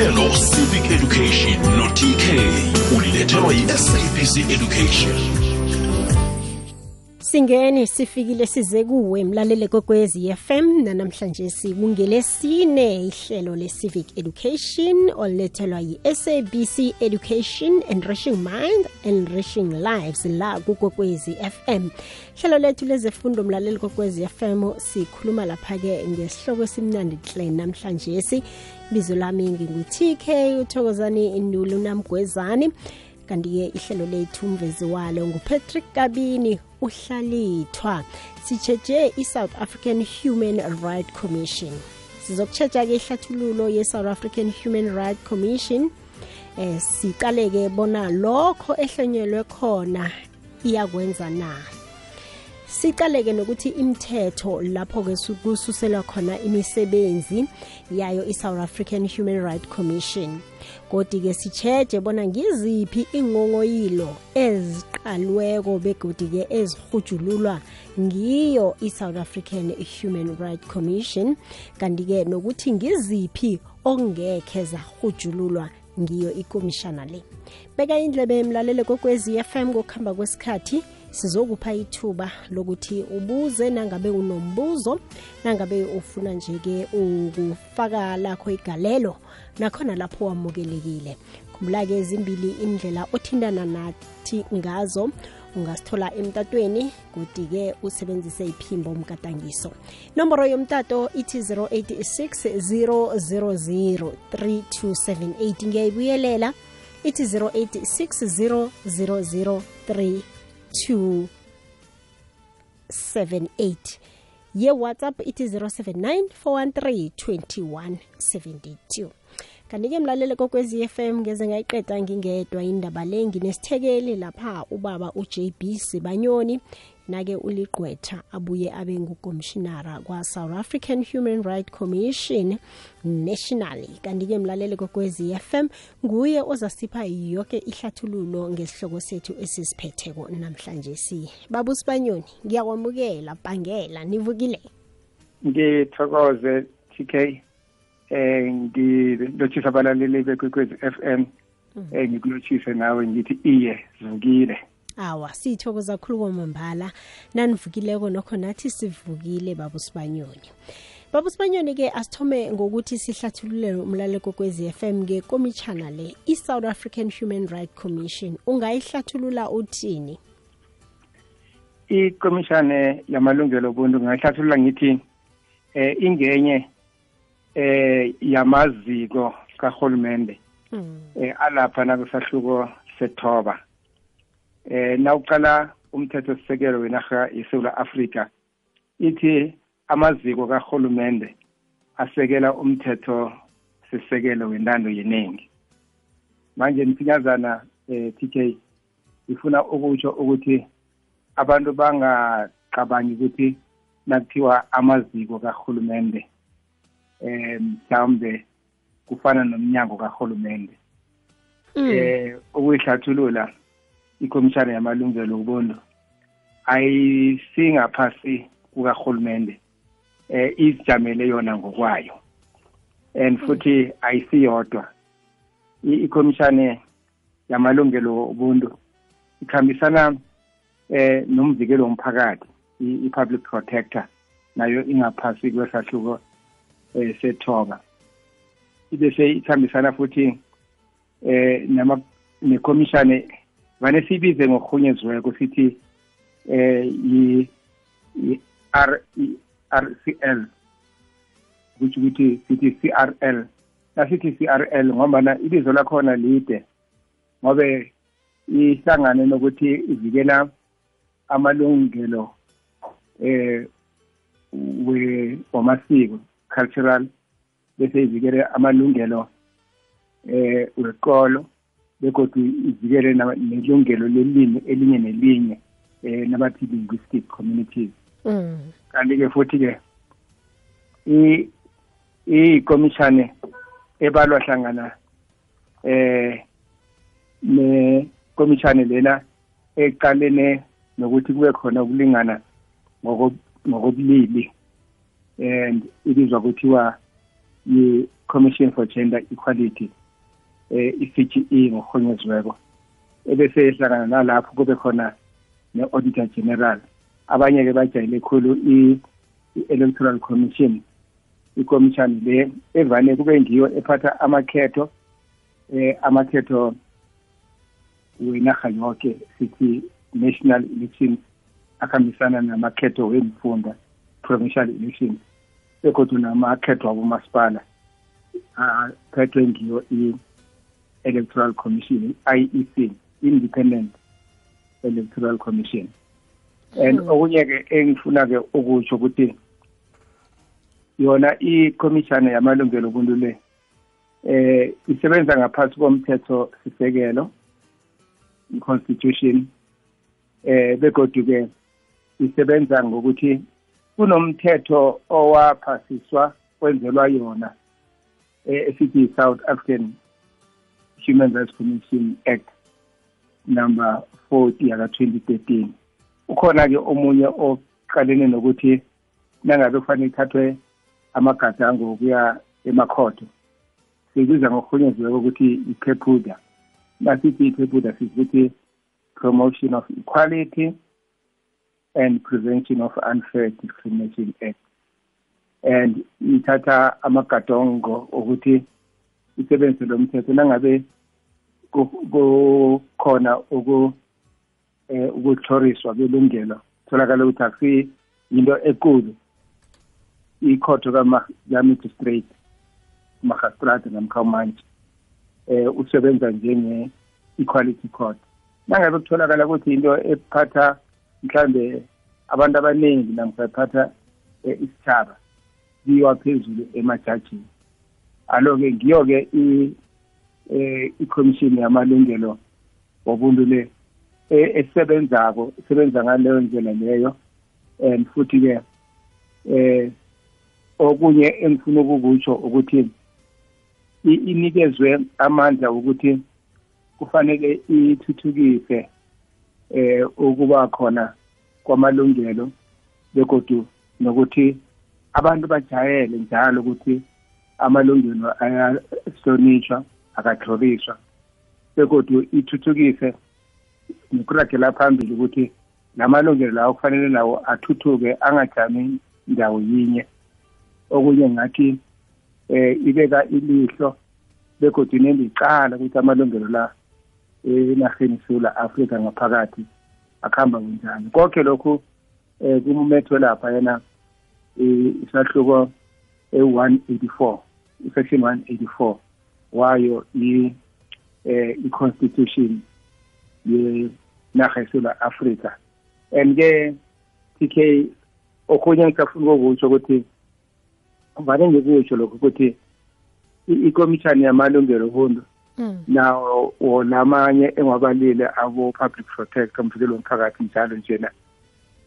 uhlelo civic education no-tk ulilethelwa yi-sabc education. Singeni sifikile size kuwe mlalele kokwezi FM namhlanje sikungelesine ihlelo le civic education olethelwa yi-SABC Education Enriching Mind Enriching Lives la kukokwezi FM. Hlelo lethu lezefundo mlaleli kokwezi FM sikhuluma lapha ke ngesihloko esimnandi hle namhlanje. Si bizo lami ngingu-TK uthokozani indulu namgwezani kanti-ke ihlelo lethu umvezi walo ngupatrick kabini uhlalithwa sitsheje i-south african human rights commission. Sizokutshetsha-ke ihlathululo ye-south african human rights commission. Eh siqale-ke bona lokho ehlonyelwe khona iyakwenza na siqaleke nokuthi imithetho lapho-ke kususelwa khona imisebenzi yayo i-south african human rights commission. Kodi-ke sitsheje bona ngiziphi ingongoyilo eziqalweko begodi-ke ezihujululwa ngiyo i-south african human rights commission. Kanti-ke nokuthi ngiziphi okungekhe zahujululwa ngiyo ikomishana le. Beka indlebe emlalele kokwezi FM kokuhamba kwesikhathi sizokupha ithuba lokuthi ubuze nangabe unombuzo nangabe ufuna nje-ke ukufaka lakho igalelo nakhona lapho wamukelekile. Khumbula-ke ezimbili indlela othintana nathi ngazo ungasithola emtatweni kodi-ke usebenzise iphimbo umgadangiso nomboro yomtato ithi 086 000 3278 ngiyayibuyelela. Ithi 086 000 3278 ye-whatsapp ithi 079 413 2172 kanti-ke mlalele kokwezi FM ngeze ngayiqeda ngingedwa indaba le nginesithekeli lapha ubaba uJB Sibanyoni. Nake uligqwetha abuye abe ngukomishinara kwa-south african human rights commission nationally. Kanti-ke mlalele kokwezi FM nguye ozasipha yonke ihlathululo ngesihloko sethu esisiphetheko namhlanje si. Babu sibanyoni ngiyakwamukela bhangela nivukile? Ngithokoze tk eh ngilotshisa abalaleli bekwekwezi FM eh ngikulotshise nawe ngithi iye zivukile awa sithokoza khulu kwamambala nanivukileko nokho nathi sivukile babu sibanyoni babu sibanyoni-ke asithome ngokuthi sihlathululele umlaleko kwezi FM ke komitshana le i-south african human rights commission. Ungayihlathulula uthini? Ikomishane yamalungelo obuntu ngayihlathulula ngithi eh ingenye eh yamaziko kahulumende mm. eh alapha nakusahluko sethoba eh nawuqala umthetho sisekelo wenarha yeSouth Africa ithi amaziko kahulumende asekela umthetho sisekelo wentando yeningi manje msinyazana eh TK ifuna ukutsho ukuthi abantu bangacabangi ukuthi nakuthiwa amaziko kahulumende eh mhlawumbe kufana nomnyango kahulumende eh ukuyihlathulula ikomishana yamalungelo obuntu ayisingaphasi kukahulumende eh izijamele yona ngokwayo. And futhi ayisiyodwa. Ikomishane yamalungelo obuntu ikhambisana eh nomvikelo womphakathi i-public protector nayo ingaphasi kwesahluko eh sethoba. Ibese ikhambisana futhi eh nama nekomishane vane sibize ngokuhunyeziweko sithi eh yi R RCL kuthi ukuthi sithi CRL nasithi CRL ngoba ibizo lakhona lide ngobe ihlangane nokuthi ivikela amalungelo eh we wamasiko cultural bese ivikele amalungelo eh wekolo begodwa ivikele nelungelo lelimi elinye nelinye eh nabathi linguistic communities mm. kanti-ke futhi-ke ikomishane ebalwa hlangana eh nekomishane lena eqalene nokuthi kube khona ukulingana ngokobulili and ibizwa kuthiwa commission for gender equality i-CGE ngokuhonyeziweko ebese ehlangana nalapho kube khona ne-auditor general. Abanye-ke bajayele khulu i-electoral commission ikomishani le evane kube ngiyo ephatha amakhetho eh amakhetho wenarha yonke sithi national elections akhambisana namakhetho wemfunda provincial elections bekodwa namakhetho wabomasipala aphethwe ngiyo i-electoral commission i-iec independent electoral commission and Hmm. okunye-ke engifuna-ke ukutsho ukuthi yona ikomishana yamalungelo obuntu le eh isebenza ngaphansi komthetho sisekelo i-constitution eh begodu-ke isebenza ngokuthi kunomthetho owaphasiswa kwenzelwa yona eh, esithi i-south african human rights commission act number 40 yaka-2013 ukhona-ke omunye oqalene nokuthi nangabe kufanele ithathwe amagadango okuya emakhodo sibiza ngokuhunyeziweko ukuthi iphephuda nasithi iphephuda sithi ukuthi promotion of equality and prevention of unfair discrimination act. And ithatha amagadongo okuthi isebenzise lo mthetho nangabe ku- kukhona uku eh ukuhloriswa kwelungelo. Tholakala ukuthi akusi into ekulu. Ikhotho kama-magistrate magistrate namkha umantshi eh usebenza njenge-equality court. Nangabe kutholakala ukuthi into ephatha mhlambe abantu abaningi namkha ephatha eh, isitshaba kuyiwa phezulu emajajini. Alo-ke ngiyo-ke i- eh, ikhomishini yamalungelo wobuntu le e- esebenzako isebenza ngaleyo ndlela leyo. And futhi-ke eh okunye engifuna ukukutsho ukuthi inikezwe amandla ukuthi kufanele ithuthukise eh ukuba khona kwamalungelo begodu nokuthi abantu bajayele njalo ukuthi amalungelo ayahlonishwa akahloriswa begodu ithuthukise nokuragela phambili ukuthi lamalungelo lawo kufanele nawo athuthuke angajami ndawo yinye. Okunye ngathi eh ibeka ilihlo begodwa inemicala ukuthi amalungelo la enarheni sula Afrika ngaphakathi akuhamba kunjani konke lokhu eh kumumethwe lapha yena eh, isahluko e184 section 184 wayo i eh i-constitution yenarha yesula africa and ke TK okunye ngisafuna ukukutsho ukuthi vane ngikutsho lokho ukuthi i- ikomishani yamalungelo obuntu Mm. nawo wona amanye engwabalile abo-public protect umvikelo womphakathi njalo njena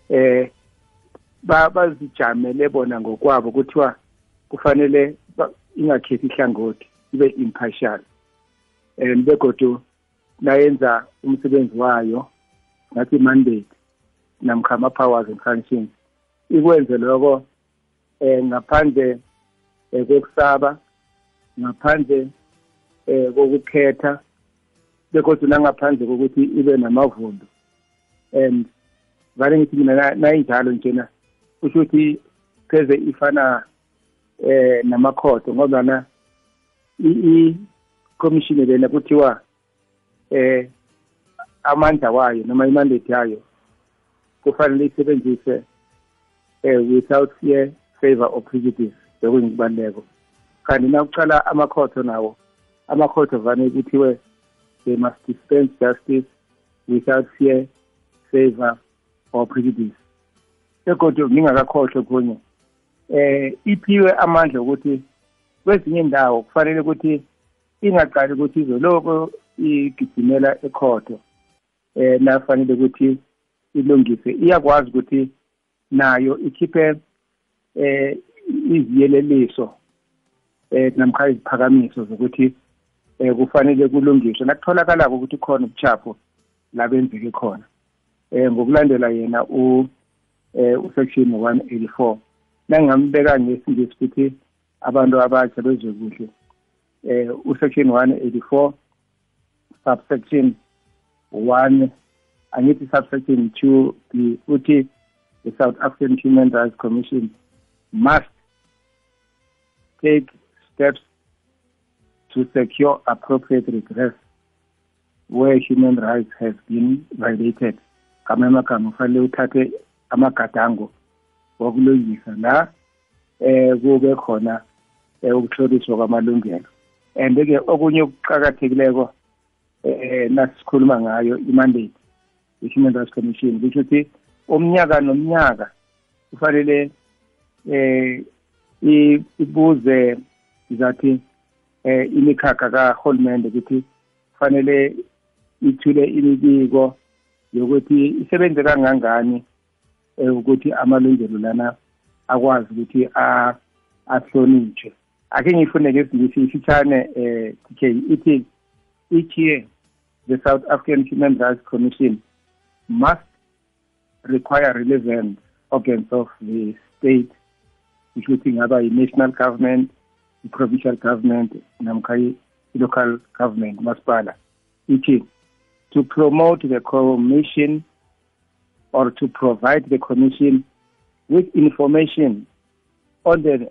eh ba- bazijamele bona ngokwabo kuthiwa kufanele ingakhethi ihlangothi ibe impartial. And begodu nayenza umsebenzi wayo ngathi mandate namkha ama-powers and functions ikwenze lokho eh ngaphandle eh, kokusaba ngaphandle eh kokukhetha bekodwa nangaphandle kokuthi ibe namavundo and vale ngithi mina na- nayinjalo njena kusho ukuthi pheze ifana eh namakhotho ngobana i-commission lena kuthiwa eh amandla wayo noma imandate yayo kufanele isebenzise eh without fear favor or prejudice bekuyinkubaleko kanti nakucala amakhotho nawo amakhotho vane kuthiwe they must dispense justice without fear favor or prejudice. Begodwa ngingakakhohlwe kunye eh iphiwe amandla ukuthi kwezinye indawo kufanele ukuthi ingaqali ukuthi izoloko igijimela ekhotho. Eh nafanele ukuthi ilungise iyakwazi ukuthi nayo ikhiphe eh iziyeleliso eh namkha iziphakamiso zokuthi eh kufanele kulungiswe. Nakutholakala ukuthi khona ubuchapho la benzeke khona. Eh ngokulandela yena u eh usection 184 nangambeka ngesingisi ukuthi abantu abatsha bezwe kuhle eh usection 184 subsection 1 angithi subsection 2 b uthi the South African Human Rights Commission must take steps to secure appropriate redress where human rights have been violated. Kama amagama kufanele uthathe amagadango wokulungisa la eh kube khona eh, ukuhloliswa kwamalungelo. And ke okunye okuqhakathekileko eh nasikhuluma ngayo imandate i-human rights commission kusho ukuthi umnyaka nomnyaka kufanele eh ibuze zathi eh imikhakha kahulumende ukuthi kufanele ithule imibiko yokuthi isebenze kangangani ukuthi amalungelo lana akwazi ukuthi ahlonitshwe. Ake ngifune ke ngisifitshane eh TK ithi each year the South African Human Rights Commission must require relevant organs of the state which ngaba i-national government i-provincial government namkha i-local government masipala. Ithi to promote the commission or to provide the commission with information on the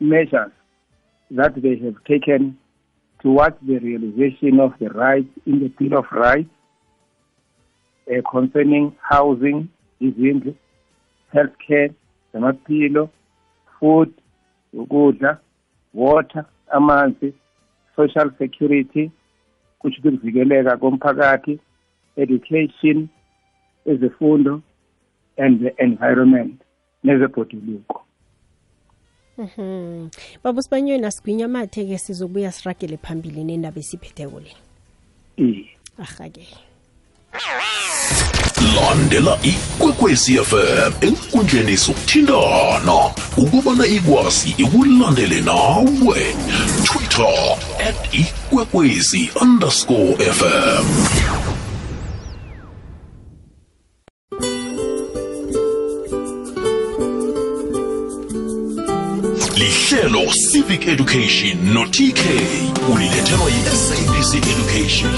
measures that they have taken towards the realization of the rights in the Bill of Rights uh, concerning housing, izindlu, healthcare, amaphilo, food, water, amanzi, social security, education, ezefundo and the environment nezebhoduluko. Mhm. Baba Sibanyweni asigwinya amathe ke sizobuya siragele phambili nendaba esiphetheko le. Eh. Ahake. landela ikwekwezi fm enkundleni sokuthindana ukubana ikwazi ikulandele nawe twitter at ikwekwezi underscore fm lihlelo civic education no-tk ulilethelwa yi-sabc education.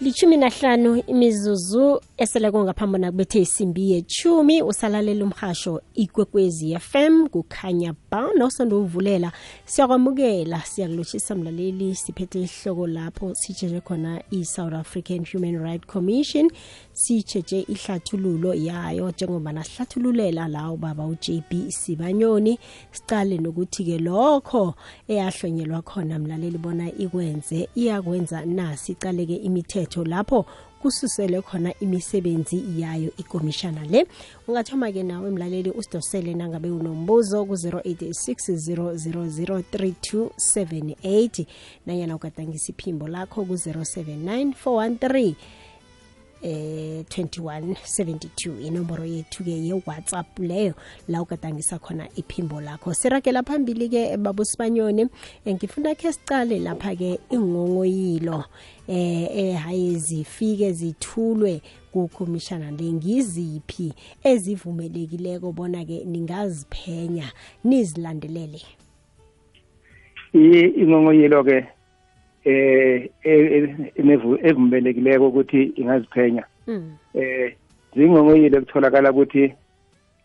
Lichumi nahlanu imizuzu eseleko ngaphambi nakubethe isimbi yechumi usalalela umhasho ikwekwezi fm kukhanya ba nosando uvulela siyakwamukela siyakulotshisa mlaleli siphethe ihloko lapho sitsheje khona i-south african human right commission. Sitsheje ihlathululo yayo njengoba nasihlathululela lawo baba u-jb sibanyoni. Sicale nokuthi-ke lokho eyahlonyelwa khona mlaleli bona ikwenze iyakwenza na? Sicale-ke imithetho lapho kususele khona imisebenzi yayo ikomishana le. Ungathoma-ke nawe mlaleli usidosele nangabe unombuzo ku-086 0003278 nanyana ugadangisa iphimbo lakho ku-079 413 eh 2172 inomboro yethu ke ye-whatsapp leyo la ugadangisa khona iphimbo lakho. Sirakela phambili ke babusibanyone ngifuna khe sicale lapha ke ingongoyilo eh ehaye zifike zithulwe kukhomishana le. Ngiziphi ezivumelekileko bona ke ningaziphenya nizilandelele? Ingongoyilo ke eh evumelekileko ukuthi ingaziphenya eh zingongoyile kutholakala ukuthi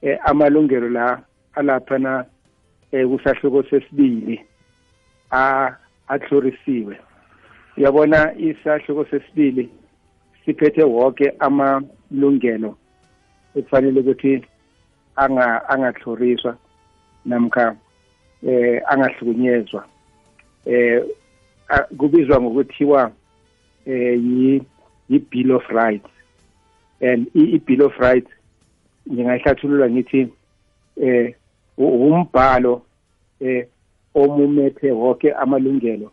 eh amalungelo la alaphana eh kusahluko sesibili a atlorisiwe uyabona isahluko sesibili siphethe wonke amalungelo ekufanele ukuthi anga angahloriswa namkha eh angahlukunyezwa eh kubizwa ngokuthiwa eh yi-bill of rights. And i-bill of rights ngingayihlathulula ngithi eh umbhalo eh omumethe wonke amalungelo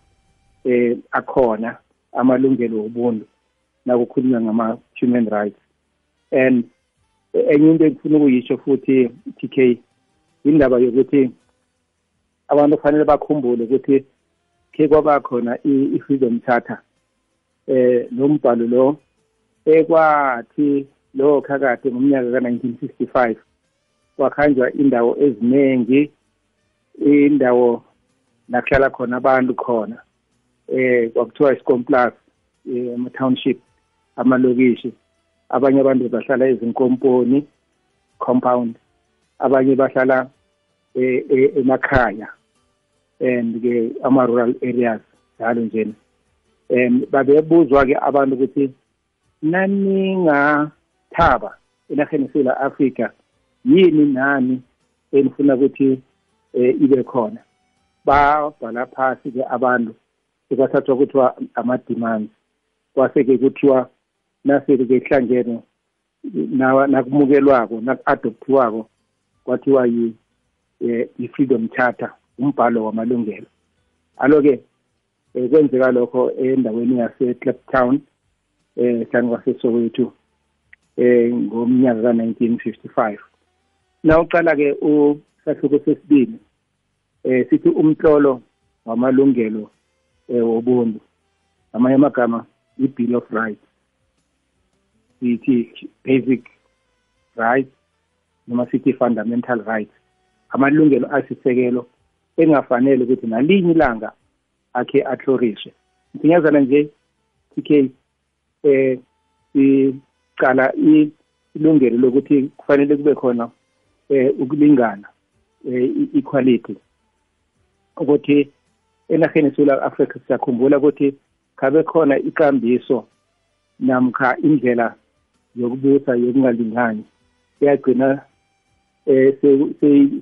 eh akhona amalungelo obuntu nakukhulunywa ngama-human rights. And enye into engifuna ukuyisho futhi TK indaba yokuthi abantu kufanele bakhumbule ukuthi ke kwaba khona i-freedom charter eh lo mbhalo lo ekwathi lowo khakade ngomnyaka ka-1965 kwakhanjwa indawo eziningi indawo nakuhlala khona abantu khona eh kwakuthiwa iscomplus ema-township amalokishi abanye abantu bahlala ezinkomponi compound. Abanye bahlala eh, eh, emakhaya. And ke ama-rural areas njalo njena um babebuzwa-ke abantu ukuthi naningathaba enarheni esewula afrika yini nani enifuna ukuthi um ibe khona? Babhala phasi-ke abantu ekwathathwa kuthiwa ama-demands. Kwase-ke kuthiwa nasele-ke kuhlangene nakumukelwako naku-adopthiwako kwathiwa yi-freedom charter. Umbhalo wamalungelo. Alo-ke um kwenzeka lokho endaweni yase-claptown eh hlanu kwaseSoweto eh ngomnyaka ka1955 nawuqala ke usahluko sesibili eh sithi umhlolo wamalungelo eh wobuntu. Amanye amagama i-bill of rights. Sithi basic rights noma sithi fundamental rights. Amalungelo asisekelo engafanele ukuthi nalinye ilanga akhe ahloriswe sinyazana nje TK eh sicala ilungelo lokuthi kufanele kube khona eh ukulingana eh equality ukuthi enaheni eSouth Africa siyakhumbula ukuthi kabe khona ikambiso namkha indlela yokubusa yokungalingani. Iyagcina eh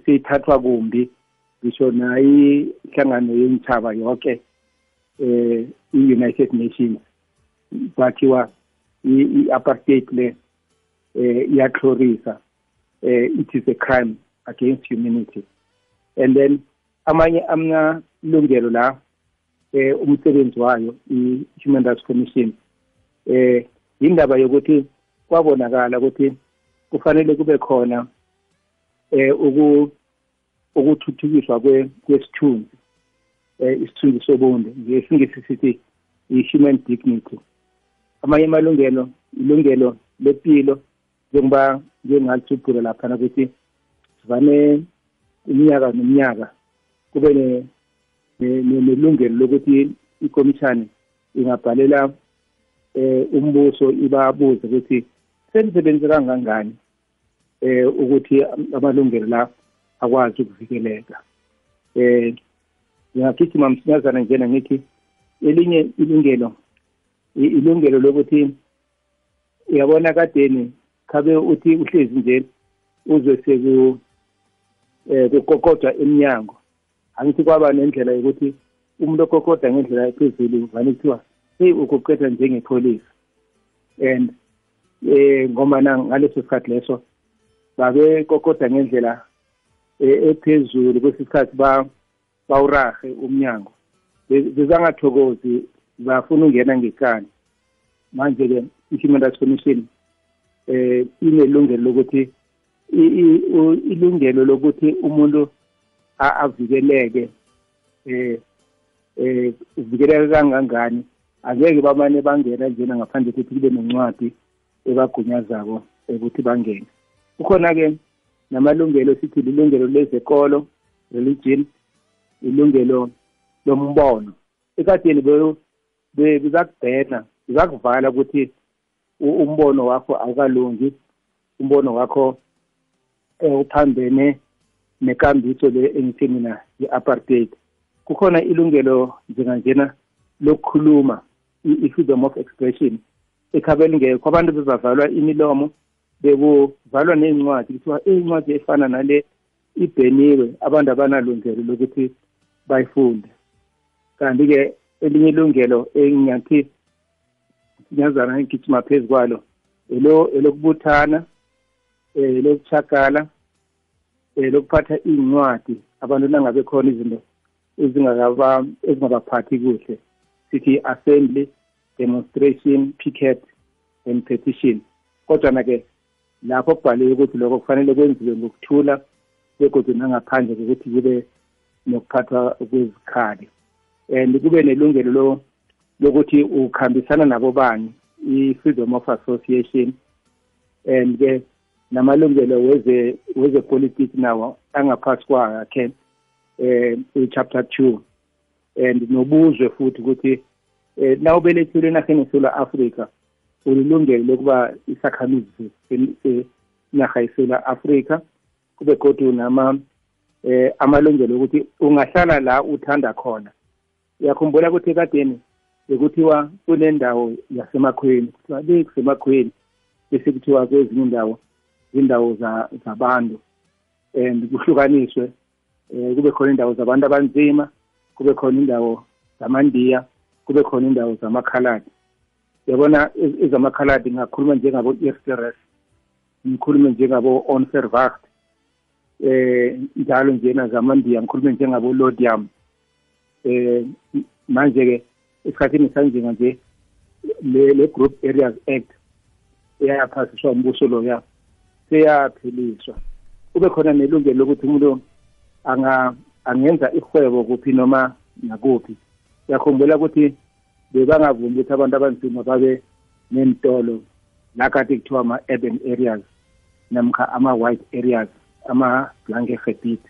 seyithathwa kumbi. Ngisho nayi inhlangano yenthaba yonke eh i-United Nations kwathiwa i-apartheid le eh iyahlorisa eh it is a crime against humanity. And then amanye amalungelo la eh umsebenzi wayo i-human rights commission eh indaba yokuthi kwabonakala ukuthi kufanele kube khona eh uku ukuthuthukiswa kwesithunzi eh isithunzi sobuntu. Ngesingisi sithi i-human dignity. Amanye amalungelo ilungelo lempilo njengoba njengalisuphule laphana ukuthi sivane iminyaka neminyaka kube nelungelo lokuthi ikomishani ingabhalela eh umbuso ibabuze ukuthi senisebenze kangangani? Eh ukuthi amalungelo la akwazi ukuvikeleka. Eh ngiyagijima msinyazana njena ngithi elinye ilungelo ilungelo lokuthi uyabona kadeni khabe uthi uhlezi nje uzwe seku eh kukokodwa eminyango angithi kwaba nendlela yokuthi umuntu okokoda ngendlela ephezulu vane kuthiwa hey ukuqeda njengepholisa. And eh ngoma ngaleso sikhathi leso babe kokoda ngendlela eh, ephezulu kwesikhathi ba bawurahe umnyango. Bezangathokozi bafuna ungena ngekani manje-ke i-human rights commission eh inelungelo lokuthi ilungelo lokuthi umuntu avikeleke eh eh uvikeleka kangangani. Angeke bamane bangena njena ngaphandle kokuthi kube nencwadi ebagunyazako ukuthi bangene. Kukhona-ke namalungelo sithi lilungelo lezekolo religion ilungelo lombono. Ekadeni bizakubhena bizakuvala ukuthi umbono wakho awukalungi umbono wakho eh, uphambene nekambiso le engithi mina i-apartheid kukhona ilungelo njenganjena lokukhuluma i-freedom of expression ekhabe lingekho abantu bebavalwa imilomo bekuvalwa ney'ncwadi kuthiwa iy'ncwadi efana nale ibheniwe abantu abanalungelo lokuthi bayifunde. Kanti-ke elinye ilungelo engingathi sinyazana ngigijima phezu kwalo elo elokubuthana elokuchagala lokuphatha iy'ncwadi abantu nangabe khona izinto ezingabaphathi kuhle. Sithi assembly demonstration picket and petition. Kodwa-na-ke lapho kubhaliwe ukuthi lokho kufanele kwenziwe ngokuthula begodwa nangaphandle kokuthi kube nokuphathwa kwezikhali. And kube nelungelo lokuthi ukhambisana nabo bani i-freedom of association and ke namalungelo weze wezepolitiki nawo angaphasi kwayo akhe eh i-chapter 2 and nobuzwe futhi ukuthi eh na ubelethile enaheni eSouth Africa ulilungelo lokuba isakhamizi senaha yeSouth Africa kube kodwa nama eh amalungelo ukuthi ungahlala la uthanda khona. Uyakhumbula ukuthi kadeni bekuthiwa kunendawo yasemakhweni kuthiwa le kusemakhweni bese kuthiwa kwezinye indawo indawo zabantu and kuhlukaniswe eh kube khona indawo zabantu abanzima kube khona indawo zamandiya kube khona indawo zamakhaladi. Yabona ezamakhaladi ngakhuluma njengabo Eersteres ngikhulume njengabo Onserwacht eh njalo njena zamandiya ngikhulume njengabo Lodium eh manje ke esikhathini sanjenga nje le le group areas act eyaphasiswa umbuso lo ya seyaphiliswa. Kube khona nelungelo lokuthi umuntu angenza ihwebo kuphi noma nakuphi. Yakhumbula ukuthi bebangavumi ukuthi abantu abanzima babe nentolo la kade kuthiwa ama-urban areas namkha ama-white areas ama-blanke gebiet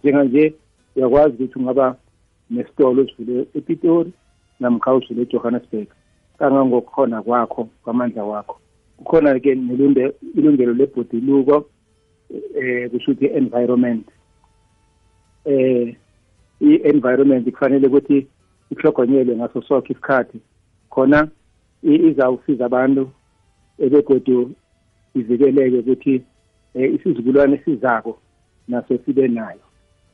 njenganje uyakwazi ukuthi ungaba nesitolo usivule epitori namkha usivule ejohannesburg kangangokukhona kwakho kwamandla wakho. Kukhona-ke ilungelo lebhodiluko eh kusho ukuthi environment eh i-environment kufanele ukuthi ihlogonyelwe ngaso sonke isikhathi khona izawusiza abantu ebegodu ivikeleke ukuthi eh, isizukulwane sizako naso sibe nayo.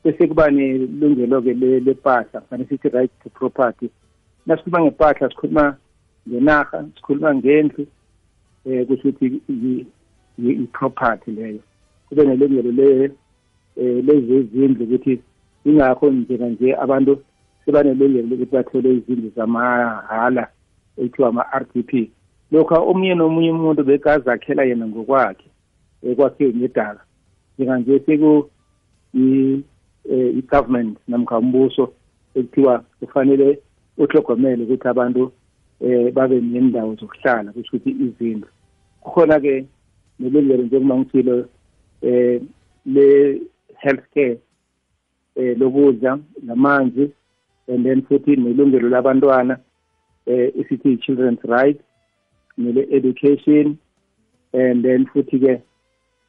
Bese kuba nelungelo-ke lepahla kufanele sithi right to property. Nasikhuluma ngempahla sikhuluma ngenarha sikhuluma ngendlu eh kusho ukuthi i-property leyo. Kube nelungelo le eh lezezindlu ukuthi ingakho njenganje abantu sebanelungelo lokuthi bathole izindlu zamahala ekuthiwa ama-r d p. Lokhu omunye nomunye umuntu bekazakhela yena ngokwakhe ekwakhiwe ngedala njenganje seku i-government namkha umbuso ekuthiwa kufanele uhlogomele ukuthi abantu um babe nendawo zokuhlala kusho ukuthi izindlu. Kukhona-ke nelungelo njengoba ngithile eh le healthcare um lokudla namanzi and then futhi nelungelo labantwana eh isithi children's right nele education and then futhi ke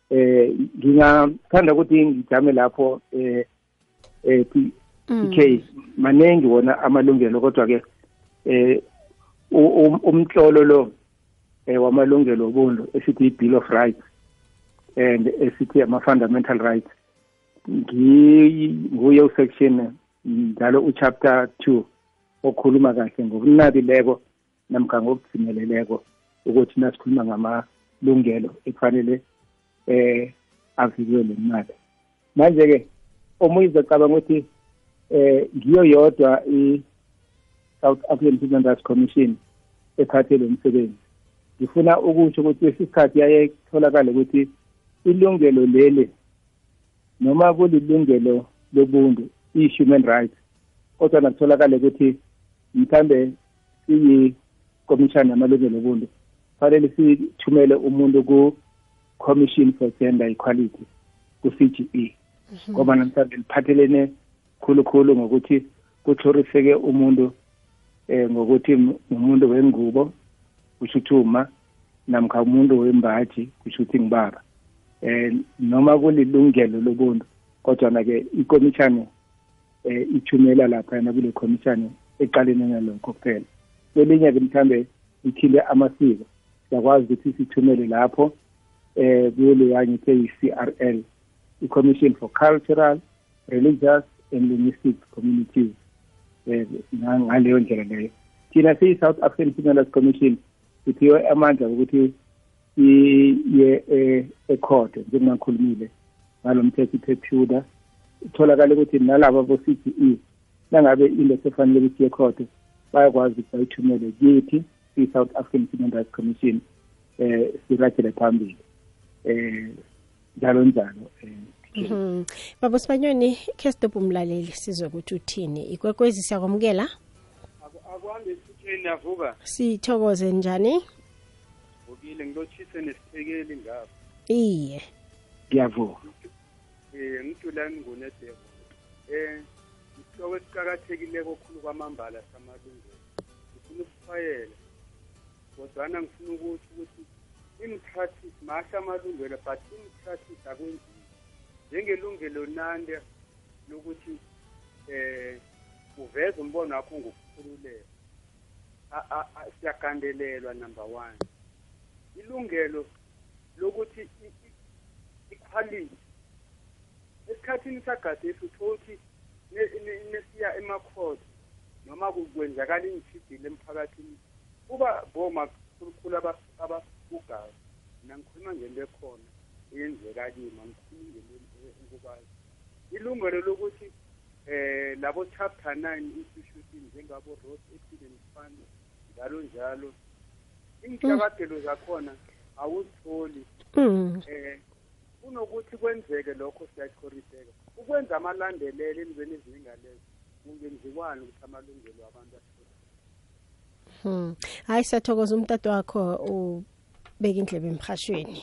eh ngingathanda ukuthi ngijame lapho eh eh PK manengi wona amalungelo kodwa ke eh umtlolo lo eh wamalungelo obuntu esithi i-bill of rights and esithi ama-fundamental rights. Nguye usection njalo uchapter 2 okhuluma kahle ngokunabileko namkha ngokudzimeleleko ukuthi nasikhuluma ngamalungelo ekufanele eh avikelwe imali manje-ke omunye uzocabanga ukuthi eh ngiyo yodwa i-South African Human Rights Commission ephathele umsebenzi. Ngifuna ukusho ukuthi lesikhathi yaye kutholakala ukuthi ilungelo leli noma kulilungelo lobuntu i-human rights kodwa nakutholakala ukuthi mhlambe siyi-commission yamalungelo obuntu fanele sithumele umuntu ku-commission for gender equality ku-CGE ngoba namhlanje liphathelene khulukhulu ngokuthi kuhloriseke umuntu eh ngokuthi umuntu wengubo kusho ukuthi uma namkha umuntu wembaji kusho ukuthi ngibaba eh noma kulilungelo lobuntu kodwa na ke ikomishani eh ithumela lapha yana kule commission eqalene nalokho kuphela. Kwelinye ke mhlambe ikhile amasiko. Siyakwazi ukuthi sithumele lapho eh kule yangithi yi-CRL i-Commission for Cultural Religious and Linguistic Communities. Eh ngaleyo ndlela leyo. Thina siyi-South African Rights Commission siphiwe amandla ukuthi iye ecourt njengakhulumile ngalo mthetho iphephula itholakala ukuthi nalabo bo-CGE nangabe into sefanele ukuthi ecourt bayakwazi ukuthi bayithumele kithi siyi-South African Human Rights Commission eh siragele phambili eh njalo njalo eh Mhm. Baba Sibanyoni, ke stop umlaleli sizwe ukuthi uthini. Ikwekwezi siyakwamukela. akwande sithini avuka Sithokoze njani? ngivukile ngilotshise nesithekeli ngapha iye ngiyavuma um ngijulani ngunedebo um isihloko esiqakathekileko khulu kwamambala samalungelo. Ngifuna ukusifayela kodwana ngifuna ukuthi ukuthi imthathis masha amalungelo but imthathis akwenziwa njengelungelo nande lokuthi eh uveze umbono wakho ngokukhululeka. Siyagandelelwa number one. Ilungelo lokuthi iquality esikhathini sagadesi uthothi nesiya emakhotho noma kwenzakala iintshidile emphakathini kuba boma khulukhulu ababugayo. Mina ngikhuluma ngento ekhona eyenzeka kima ngikhuluma ngento ukubazi ilungelo lokuthi eh labo chapter 9 institutions njengabo Rose Accident Fund njalo njalo. Inhlakadelo zakhona awuzitholi Mm. eh kunokuthi kwenzeke lokho siyachoriseka ukwenza amalandelelo emzweni ezingalezo kungenziwani ukuthi amalungelo abantu ahlale Hmm. Hayi siyathokoza umtato wakho ubeka indlebe emhashweni.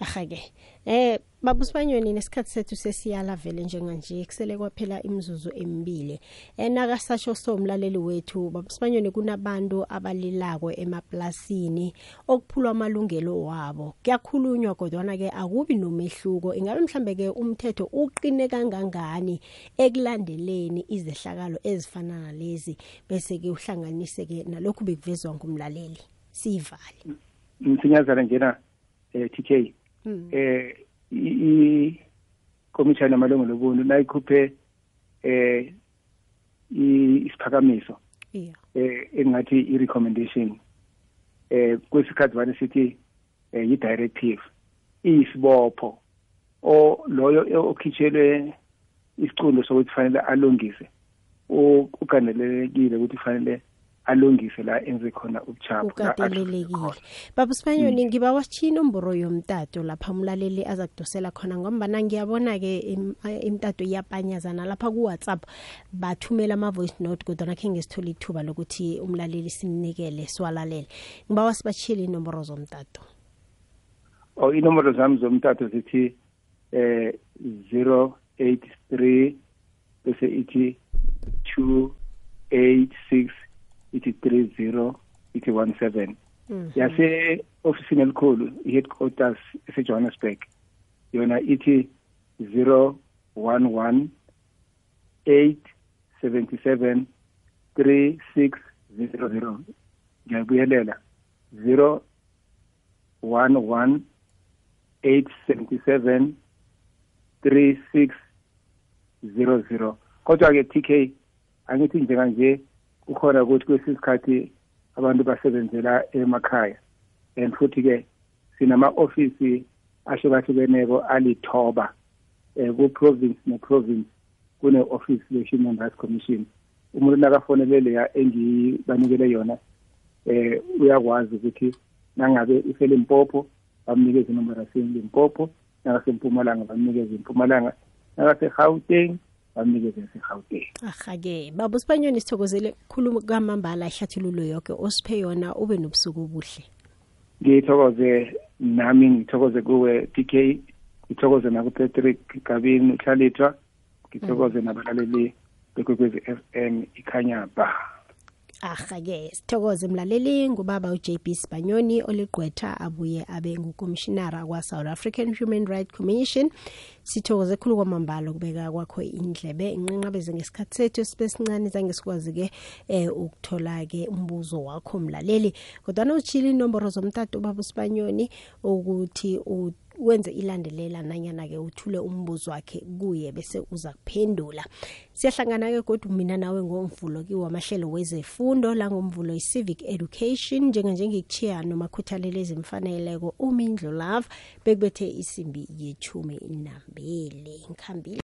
Ahake. Eh babusibanyoni nesikhathi sethu sesiyala vele njenganje kusele kwaphela imizuzu emibili. Enaka sasho somlaleli wethu babusibanyoni kunabantu abalilako emaplasini okuphulwa amalungelo wabo. Kuyakhulunywa kodwa ke akubi nomehluko. Ingabe mhlambe ke umthetho uqine kangangani ekulandeleni izehlakalo ezifana nalezi bese ke uhlanganise ke nalokhu bekuvezwa ngumlaleli. Sivale. msinyazana njena eh TK. Eh i commission yamalungelo obuntu nayikhuphe eh isiphakamiso. Eh engathi i recommendation eh kwesikhathi vane sithi eh i directive iyisibopho. O loyo okhitshelwe isicundo sokuthi fanele alungise ugandelelekile ukuthi fanele alungise la enze khona ubuchapho la ahluleke ukatelelekile khona. baba sibanyoni ngiba wasitshiya inomboro yomtato lapha umlaleli azakudosela khona ngombana ngiyabona-ke im- eh, imtato iyapanyazana lapha ku-whatsapp. Bathumela ama-voice note kodwa nakhe ngesithola ithuba lokuthi umlaleli simnikele siwalalele. Ngiba wasibashiyele inomboro zomtato. Oh inombolo zami zomtato zithi eh 083 bese ithi 286 ithi 30 ithi 17 Mhm. yase ofisini elikhulu i-headquarters esejohannesburg yona ithi 011 877 3600 ngiyabuyelela 011 877 3600 kodwa ke TK angithi njenganje kukhona ukuthi kwesisikhathi abantu basebenzela emakhaya. And futhi ke sinama office ahlukahlukeneko alithoba eh ku province ne province kune office le Human Rights Commission. Umuntu nakafonele leya engibanikele yona eh uyakwazi ukuthi nangabe ifele impopo bamnikeza inombolo yaselimpopo nakasempumalanga bamnikeza impumalanga nakase-gauteng bamnikeza yase-gauteng ahake baba usibanyoni sithokozele khulu kamambala ihlathululo yoke. Osiphe yona ube nobusuku obuhle. Ngithokoze nami ngithokoze kuwe PK ngithokoze nakuPatrick Gabini uhlalithwa ngithokoze nabalaleli bekwekwezi FM ikhanya ba ahake sithokoze mlaleli ngubaba uJB Sibanyoni oliqwetha abuye abe ngukommissionara kwa-South African Human Rights Commission. Sithokoze khulu kwamambala ukubeka kwakho indlebe. Inqinqabeze ngesikhathi sethu sibe sincane zange sikwazi-ke um ukuthola-ke umbuzo wakho mlaleli. Kodwana utshile inomboro zomtato ubaba usibanyoni ukuthi u- wenze ilandelela nanyana-ke uthule umbuzo wakhe kuye bese uza kuphendula. Siyahlangana-ke kodwa mina nawe ngomvulo kiwo amahlelo wezefundo langomvulo i-civic education. Njenganje ngikuchiya noma khuthalele ezimfaneleko umindlu love bekubethe isimbi yechumi nambili. Ngikhambile.